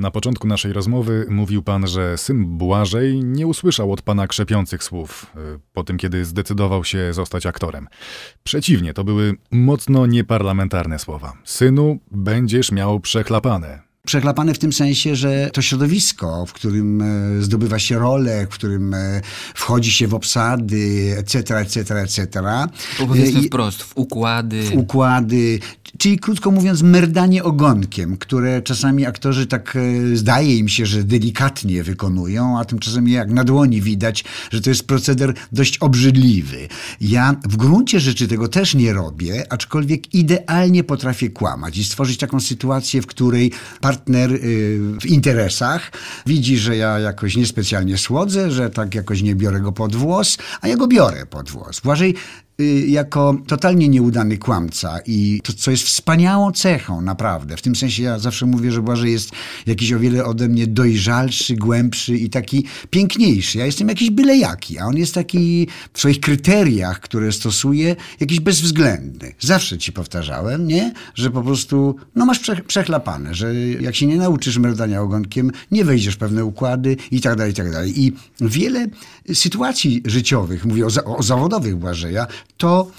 Na początku naszej rozmowy mówił pan, że syn Błażej nie usłyszał od pana krzepiących słów y, po tym, kiedy zdecydował się zostać aktorem. Przeciwnie, to były mocno nieparlamentarne słowa. Synu, będziesz miał przechlapane. Przeklapane w tym sensie, że to środowisko, w którym e, zdobywa się rolę, w którym e, wchodzi się w obsady, etc., etc., etc. Powiedzmy I- wprost, w układy. w układy, czyli krótko mówiąc merdanie ogonkiem, które czasami aktorzy tak e, zdaje im się, że delikatnie wykonują, a tymczasem jak na dłoni widać, że to jest proceder dość obrzydliwy. Ja w gruncie rzeczy tego też nie robię, aczkolwiek idealnie potrafię kłamać i stworzyć taką sytuację, w której partner y, w interesach widzi, że ja jakoś niespecjalnie słodzę, że tak jakoś nie biorę go pod włos, a ja go biorę pod włos. Błażej jako totalnie nieudany kłamca i to, co jest wspaniałą cechą, naprawdę. W tym sensie ja zawsze mówię, że Błażej jest jakiś o wiele ode mnie dojrzalszy, głębszy i taki piękniejszy. Ja jestem jakiś byle jaki, a on jest taki w swoich kryteriach, które stosuje, jakiś bezwzględny. Zawsze ci powtarzałem, nie? Że po prostu, no masz prze, przechlapane, że jak się nie nauczysz merdania ogonkiem, nie wejdziesz w pewne układy i tak dalej, i tak dalej. I wiele sytuacji życiowych, mówię o, za, o zawodowych Błażeja, to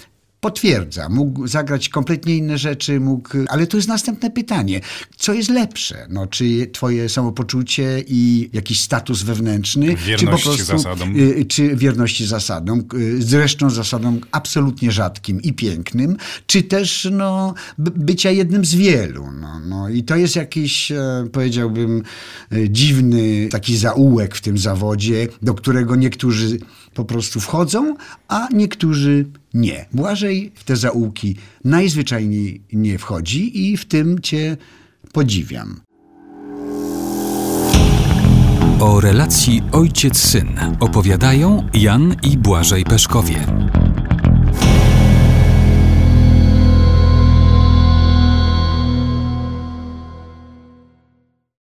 potwierdza. Mógł zagrać kompletnie inne rzeczy, mógł, ale to jest następne pytanie. Co jest lepsze? No, czy twoje samopoczucie i jakiś status wewnętrzny? czy po prostu, zasadom. y, Czy wierności zasadom, y, zresztą zasadom absolutnie rzadkim i pięknym, czy też no, bycia jednym z wielu. No, no. I to jest jakiś, e, powiedziałbym, e, dziwny taki zaułek w tym zawodzie, do którego niektórzy po prostu wchodzą, a niektórzy nie. Błażej w te zaułki najzwyczajniej nie wchodzi i w tym cię podziwiam. O relacji ojciec-syn opowiadają Jan i Błażej Peszkowie.